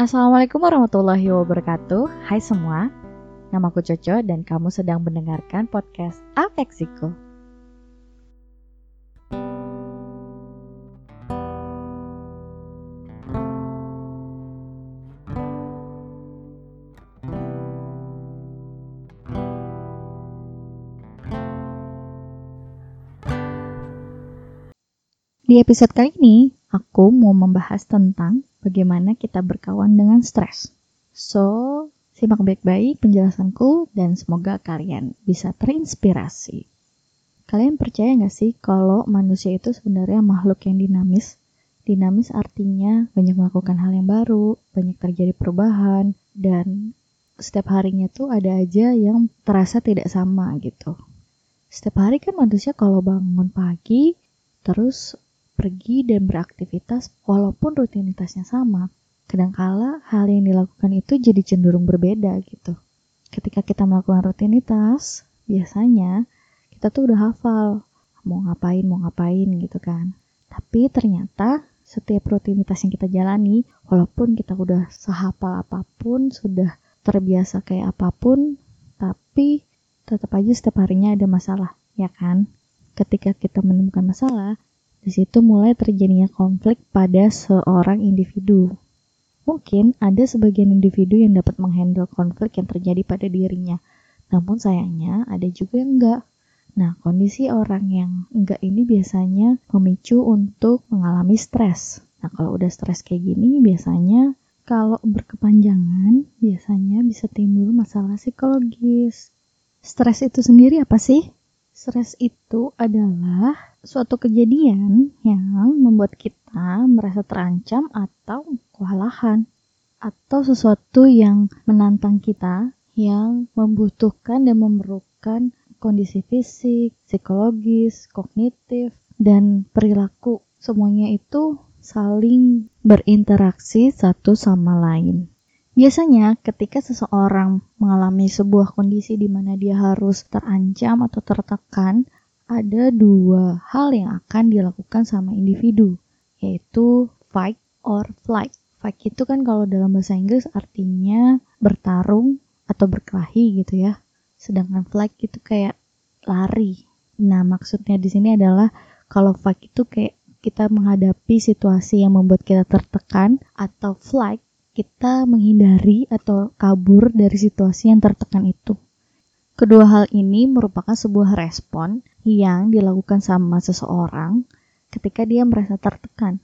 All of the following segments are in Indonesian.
Assalamualaikum warahmatullahi wabarakatuh. Hai semua, namaku Coco dan kamu sedang mendengarkan podcast Afeksiko. Di episode kali ini, aku mau membahas tentang bagaimana kita berkawan dengan stres. So, simak baik-baik penjelasanku dan semoga kalian bisa terinspirasi. Kalian percaya nggak sih kalau manusia itu sebenarnya makhluk yang dinamis? Dinamis artinya banyak melakukan hal yang baru, banyak terjadi perubahan, dan setiap harinya tuh ada aja yang terasa tidak sama gitu. Setiap hari kan manusia kalau bangun pagi, terus pergi dan beraktivitas walaupun rutinitasnya sama. Kadangkala hal yang dilakukan itu jadi cenderung berbeda gitu. Ketika kita melakukan rutinitas, biasanya kita tuh udah hafal mau ngapain, mau ngapain gitu kan. Tapi ternyata setiap rutinitas yang kita jalani, walaupun kita udah sehafal apa pun, sudah terbiasa kayak apa pun, tapi tetap aja setiap harinya ada masalah, ya kan? Ketika kita menemukan masalah, di situ mulai terjadinya konflik pada seorang individu. Mungkin ada sebagian individu yang dapat menghandle konflik yang terjadi pada dirinya, namun sayangnya ada juga yang enggak. Nah, kondisi orang yang enggak ini biasanya memicu untuk mengalami stres. Nah, kalau udah stres kayak gini, biasanya kalau berkepanjangan, biasanya bisa timbul masalah psikologis. Stres itu sendiri apa sih? Stres itu adalah suatu kejadian yang membuat kita merasa terancam atau kewalahan atau sesuatu yang menantang kita yang membutuhkan dan memerlukan kondisi fisik, psikologis, kognitif, dan perilaku. Semuanya itu saling berinteraksi satu sama lain. Biasanya ketika seseorang mengalami sebuah kondisi di mana dia harus terancam atau tertekan, ada dua hal yang akan dilakukan sama individu, yaitu fight or flight. Fight itu kan kalau dalam bahasa Inggris artinya bertarung atau berkelahi gitu ya. Sedangkan flight itu kayak lari. Nah, maksudnya di sini adalah kalau fight itu kayak kita menghadapi situasi yang membuat kita tertekan atau flight kita menghindari atau kabur dari situasi yang tertekan itu. Kedua hal ini merupakan sebuah respon yang dilakukan sama seseorang ketika dia merasa tertekan.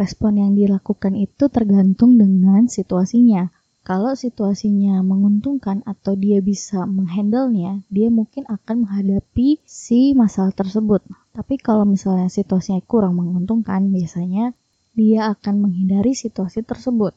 Respon yang dilakukan itu tergantung dengan situasinya. Kalau situasinya menguntungkan atau dia bisa menghandlenya, dia mungkin akan menghadapi si masalah tersebut. Tapi kalau misalnya situasinya kurang menguntungkan, biasanya dia akan menghindari situasi tersebut.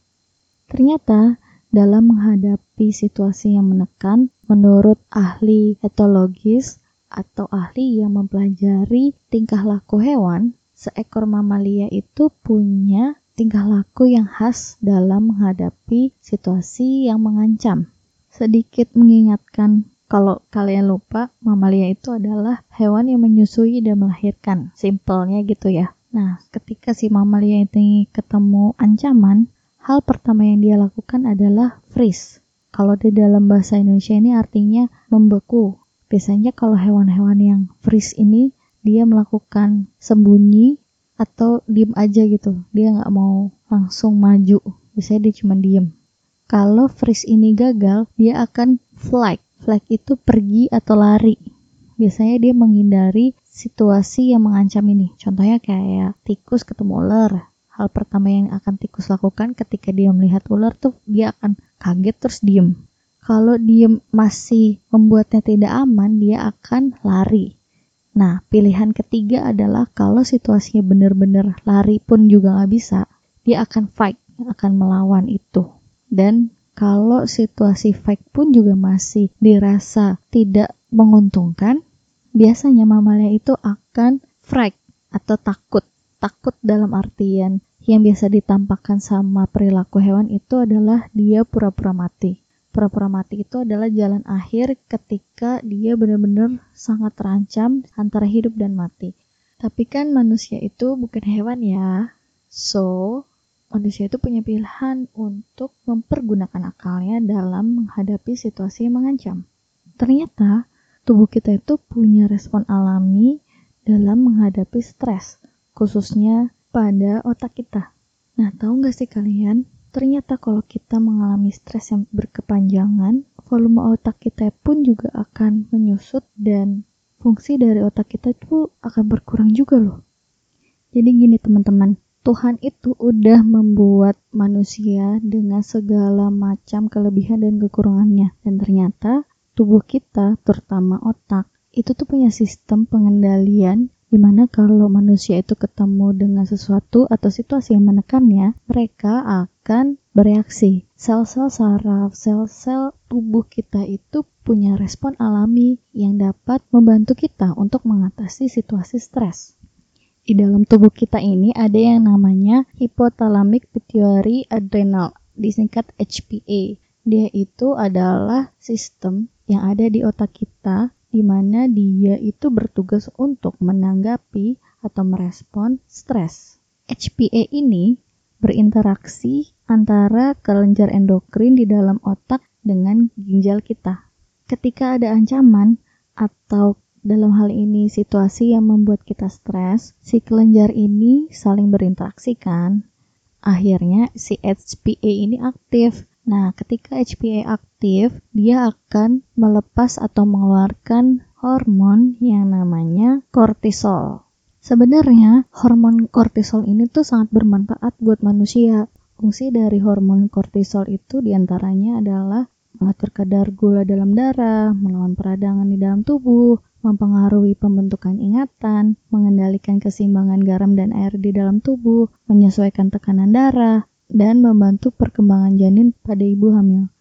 Ternyata dalam menghadapi situasi yang menekan, menurut ahli etologis atau ahli yang mempelajari tingkah laku hewan, seekor mamalia itu punya tingkah laku yang khas dalam menghadapi situasi yang mengancam. Sedikit mengingatkan kalau kalian lupa, mamalia itu adalah hewan yang menyusui dan melahirkan. Simpelnya gitu ya. Nah, ketika si mamalia ini ketemu ancaman, hal pertama yang dia lakukan adalah freeze. Kalau di dalam bahasa Indonesia ini artinya membeku. Biasanya kalau hewan-hewan yang freeze ini dia melakukan sembunyi atau diem aja gitu. Dia nggak mau langsung maju. Biasanya dia cuma diem. Kalau freeze ini gagal, dia akan flight. Flight itu pergi atau lari. Biasanya dia menghindari situasi yang mengancam ini. Contohnya kayak tikus ketemu ular, hal pertama yang akan tikus lakukan ketika dia melihat ular tuh dia akan kaget terus diem. Kalau diem masih membuatnya tidak aman, dia akan lari. Nah, pilihan ketiga adalah kalau situasinya benar-benar lari pun juga nggak bisa, dia akan fight, akan melawan itu. Dan kalau situasi fight pun juga masih dirasa tidak menguntungkan, biasanya mamalia itu akan fright atau takut. Takut dalam artian yang biasa ditampakkan sama perilaku hewan itu adalah dia pura-pura mati. Pura-pura mati itu adalah jalan akhir ketika dia benar-benar sangat terancam antara hidup dan mati. Tapi kan manusia itu bukan hewan ya. So, manusia itu punya pilihan untuk mempergunakan akalnya dalam menghadapi situasi yang mengancam. Ternyata tubuh kita itu punya respon alami dalam menghadapi stres, khususnya pada otak kita. Nah, tahu nggak sih kalian? Ternyata kalau kita mengalami stres yang berkepanjangan, volume otak kita pun juga akan menyusut dan fungsi dari otak kita itu akan berkurang juga loh. Jadi gini teman-teman, Tuhan itu udah membuat manusia dengan segala macam kelebihan dan kekurangannya. Dan ternyata tubuh kita, terutama otak, itu tuh punya sistem pengendalian di mana kalau manusia itu ketemu dengan sesuatu atau situasi yang menekannya, mereka akan bereaksi. Sel-sel saraf, sel-sel tubuh kita itu punya respon alami yang dapat membantu kita untuk mengatasi situasi stres di dalam tubuh kita ini ada yang namanya hypothalamic pituitary adrenal, disingkat HPA. Dia itu adalah sistem yang ada di otak kita di mana dia itu bertugas untuk menanggapi atau merespon stres. HPA ini berinteraksi antara kelenjar endokrin di dalam otak dengan ginjal kita. Ketika ada ancaman atau dalam hal ini situasi yang membuat kita stres, si kelenjar ini saling berinteraksi kan. Akhirnya si HPA ini aktif. Nah, ketika HPA aktif, dia akan melepas atau mengeluarkan hormon yang namanya kortisol. Sebenarnya hormon kortisol ini tuh sangat bermanfaat buat manusia. Fungsi dari hormon kortisol itu di antaranya adalah mengatur kadar gula dalam darah, melawan peradangan di dalam tubuh, mempengaruhi pembentukan ingatan, mengendalikan keseimbangan garam dan air di dalam tubuh, menyesuaikan tekanan darah, dan membantu perkembangan janin pada ibu hamil.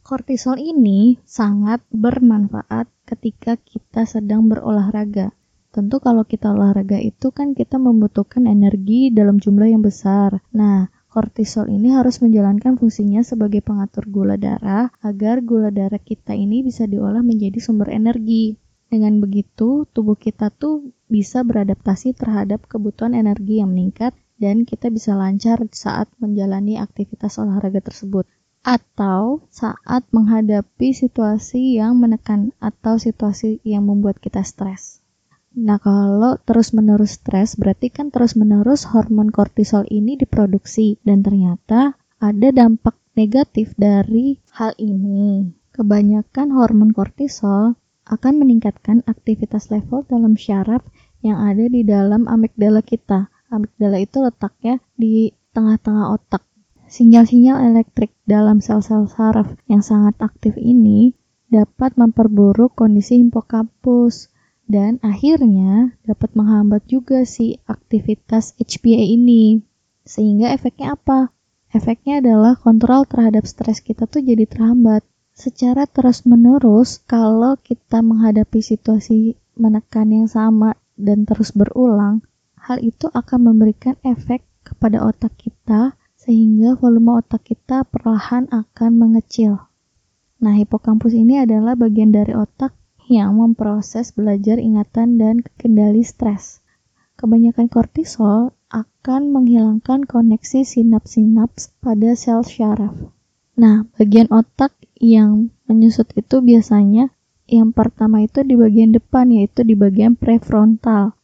Kortisol ini sangat bermanfaat ketika kita sedang berolahraga. Tentu kalau kita olahraga itu kan kita membutuhkan energi dalam jumlah yang besar. Nah, kortisol ini harus menjalankan fungsinya sebagai pengatur gula darah agar gula darah kita ini bisa diolah menjadi sumber energi. Dengan begitu, tubuh kita tuh bisa beradaptasi terhadap kebutuhan energi yang meningkat dan kita bisa lancar saat menjalani aktivitas olahraga tersebut atau saat menghadapi situasi yang menekan atau situasi yang membuat kita stres. Nah, kalau terus-menerus stres berarti kan terus-menerus hormon kortisol ini diproduksi dan ternyata ada dampak negatif dari hal ini. Kebanyakan hormon kortisol akan meningkatkan aktivitas level dalam syaraf yang ada di dalam amigdala kita. Amigdala itu letaknya di tengah-tengah otak. Sinyal-sinyal elektrik dalam sel-sel saraf yang sangat aktif ini dapat memperburuk kondisi hipokampus dan akhirnya dapat menghambat juga si aktivitas HPA ini. Sehingga efeknya apa? Efeknya adalah kontrol terhadap stres kita tuh jadi terhambat secara terus-menerus kalau kita menghadapi situasi menekan yang sama dan terus berulang, hal itu akan memberikan efek kepada otak kita sehingga volume otak kita perlahan akan mengecil. Nah, hipokampus ini adalah bagian dari otak yang memproses belajar ingatan dan kendali stres. Kebanyakan kortisol akan menghilangkan koneksi sinaps-sinaps pada sel syaraf. Nah, bagian otak yang menyusut itu biasanya yang pertama itu di bagian depan yaitu di bagian prefrontal.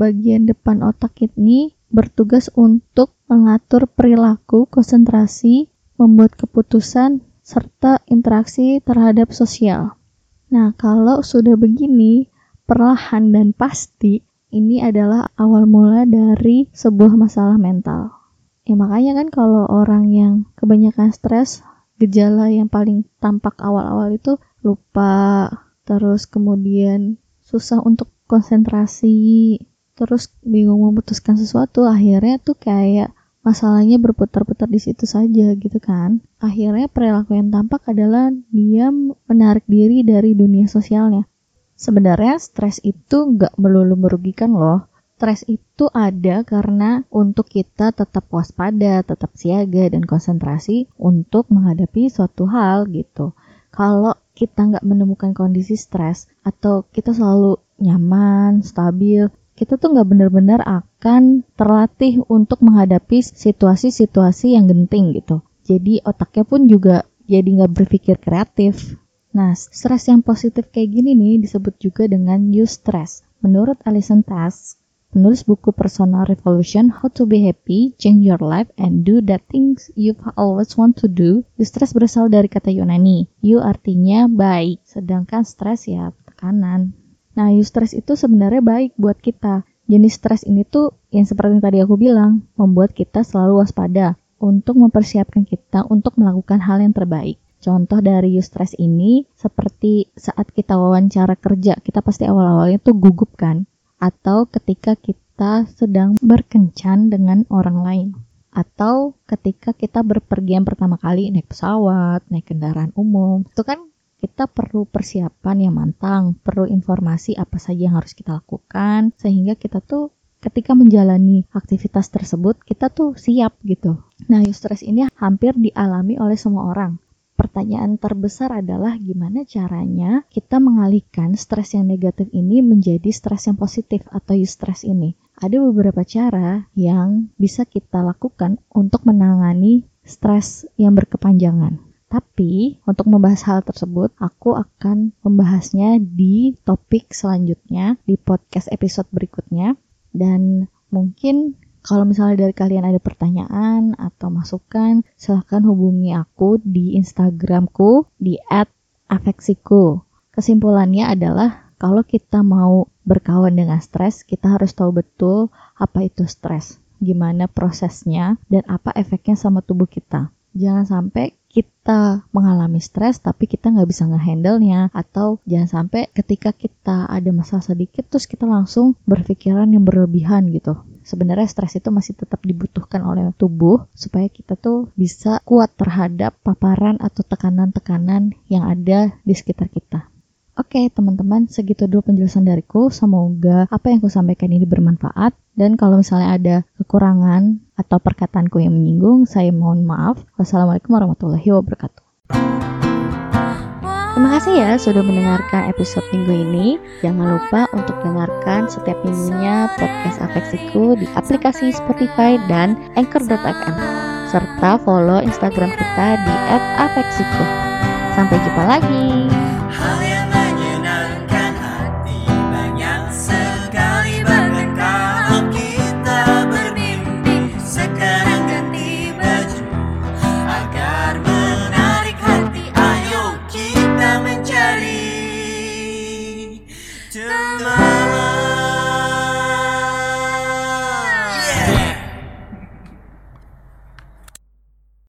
Bagian depan otak ini bertugas untuk mengatur perilaku, konsentrasi, membuat keputusan, serta interaksi terhadap sosial. Nah, kalau sudah begini, perlahan dan pasti ini adalah awal mula dari sebuah masalah mental. Ya makanya kan kalau orang yang kebanyakan stres gejala yang paling tampak awal-awal itu lupa, terus kemudian susah untuk konsentrasi, terus bingung memutuskan sesuatu, akhirnya tuh kayak masalahnya berputar-putar di situ saja gitu kan. Akhirnya perilaku yang tampak adalah dia menarik diri dari dunia sosialnya. Sebenarnya stres itu nggak melulu merugikan loh stres itu ada karena untuk kita tetap waspada, tetap siaga dan konsentrasi untuk menghadapi suatu hal gitu. Kalau kita nggak menemukan kondisi stres atau kita selalu nyaman, stabil, kita tuh nggak benar-benar akan terlatih untuk menghadapi situasi-situasi yang genting gitu. Jadi otaknya pun juga jadi nggak berpikir kreatif. Nah, stres yang positif kayak gini nih disebut juga dengan eustress. Menurut Alison Task, penulis buku Personal Revolution, How to Be Happy, Change Your Life, and Do That Things You've Always Want to Do, eustress berasal dari kata Yunani. You artinya baik, sedangkan stres ya tekanan. Nah, eustress itu sebenarnya baik buat kita. Jenis stres ini tuh yang seperti yang tadi aku bilang, membuat kita selalu waspada untuk mempersiapkan kita untuk melakukan hal yang terbaik. Contoh dari eustress ini seperti saat kita wawancara kerja, kita pasti awal-awalnya tuh gugup kan? Atau ketika kita sedang berkencan dengan orang lain. Atau ketika kita berpergian pertama kali naik pesawat, naik kendaraan umum. Itu kan kita perlu persiapan yang matang, perlu informasi apa saja yang harus kita lakukan, sehingga kita tuh ketika menjalani aktivitas tersebut, kita tuh siap gitu. Nah, eustress ini hampir dialami oleh semua orang. Pertanyaan terbesar adalah gimana caranya kita mengalihkan stres yang negatif ini menjadi stres yang positif atau eustress ini. Ada beberapa cara yang bisa kita lakukan untuk menangani stres yang berkepanjangan. Tapi untuk membahas hal tersebut, aku akan membahasnya di topik selanjutnya di podcast episode berikutnya. Dan mungkin kalau misalnya dari kalian ada pertanyaan atau masukan, silahkan hubungi aku di Instagramku di @afeksiku. Kesimpulannya adalah kalau kita mau berkawan dengan stres, kita harus tahu betul apa itu stres, gimana prosesnya, dan apa efeknya sama tubuh kita. Jangan sampai kita mengalami stres tapi kita nggak bisa ngehandle-nya atau jangan sampai ketika kita ada masalah sedikit terus kita langsung berpikiran yang berlebihan gitu. Sebenarnya stres itu masih tetap dibutuhkan oleh tubuh supaya kita tuh bisa kuat terhadap paparan atau tekanan-tekanan yang ada di sekitar kita. Oke teman-teman, segitu dulu penjelasan dariku. Semoga apa yang aku sampaikan ini bermanfaat. Dan kalau misalnya ada kekurangan atau perkataanku yang menyinggung, saya mohon maaf. Wassalamualaikum warahmatullahi wabarakatuh. Terima kasih ya sudah mendengarkan episode minggu ini. Jangan lupa untuk dengarkan setiap minggunya podcast Afeksiku di aplikasi Spotify dan Anchor.fm. Serta follow Instagram kita di @afeksiku. Sampai jumpa lagi.